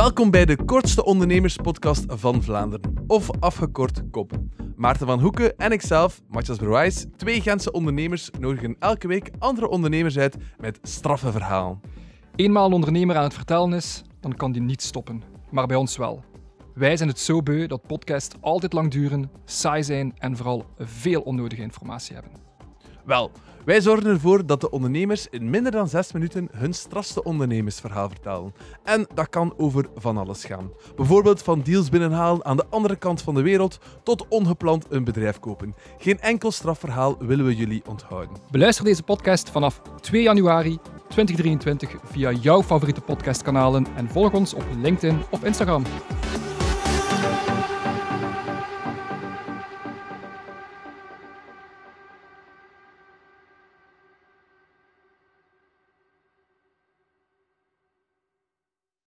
Welkom bij de kortste ondernemerspodcast van Vlaanderen, of afgekort KOP. Maarten van Hoeken en ikzelf, Matthias Brouwijs, twee Gentse ondernemers, nodigen elke week andere ondernemers uit met straffe verhalen. Eenmaal een ondernemer aan het vertellen is, dan kan die niet stoppen. Maar bij ons wel. Wij zijn het zo beu dat podcasts altijd lang duren, saai zijn en vooral veel onnodige informatie hebben. Wel, wij zorgen ervoor dat de ondernemers in minder dan zes minuten hun strafste ondernemersverhaal vertellen. En dat kan over van alles gaan. Bijvoorbeeld van deals binnenhalen aan de andere kant van de wereld tot ongepland een bedrijf kopen. Geen enkel strafverhaal willen we jullie onthouden. Beluister deze podcast vanaf 2 januari 2023 via jouw favoriete podcastkanalen en volg ons op LinkedIn of Instagram.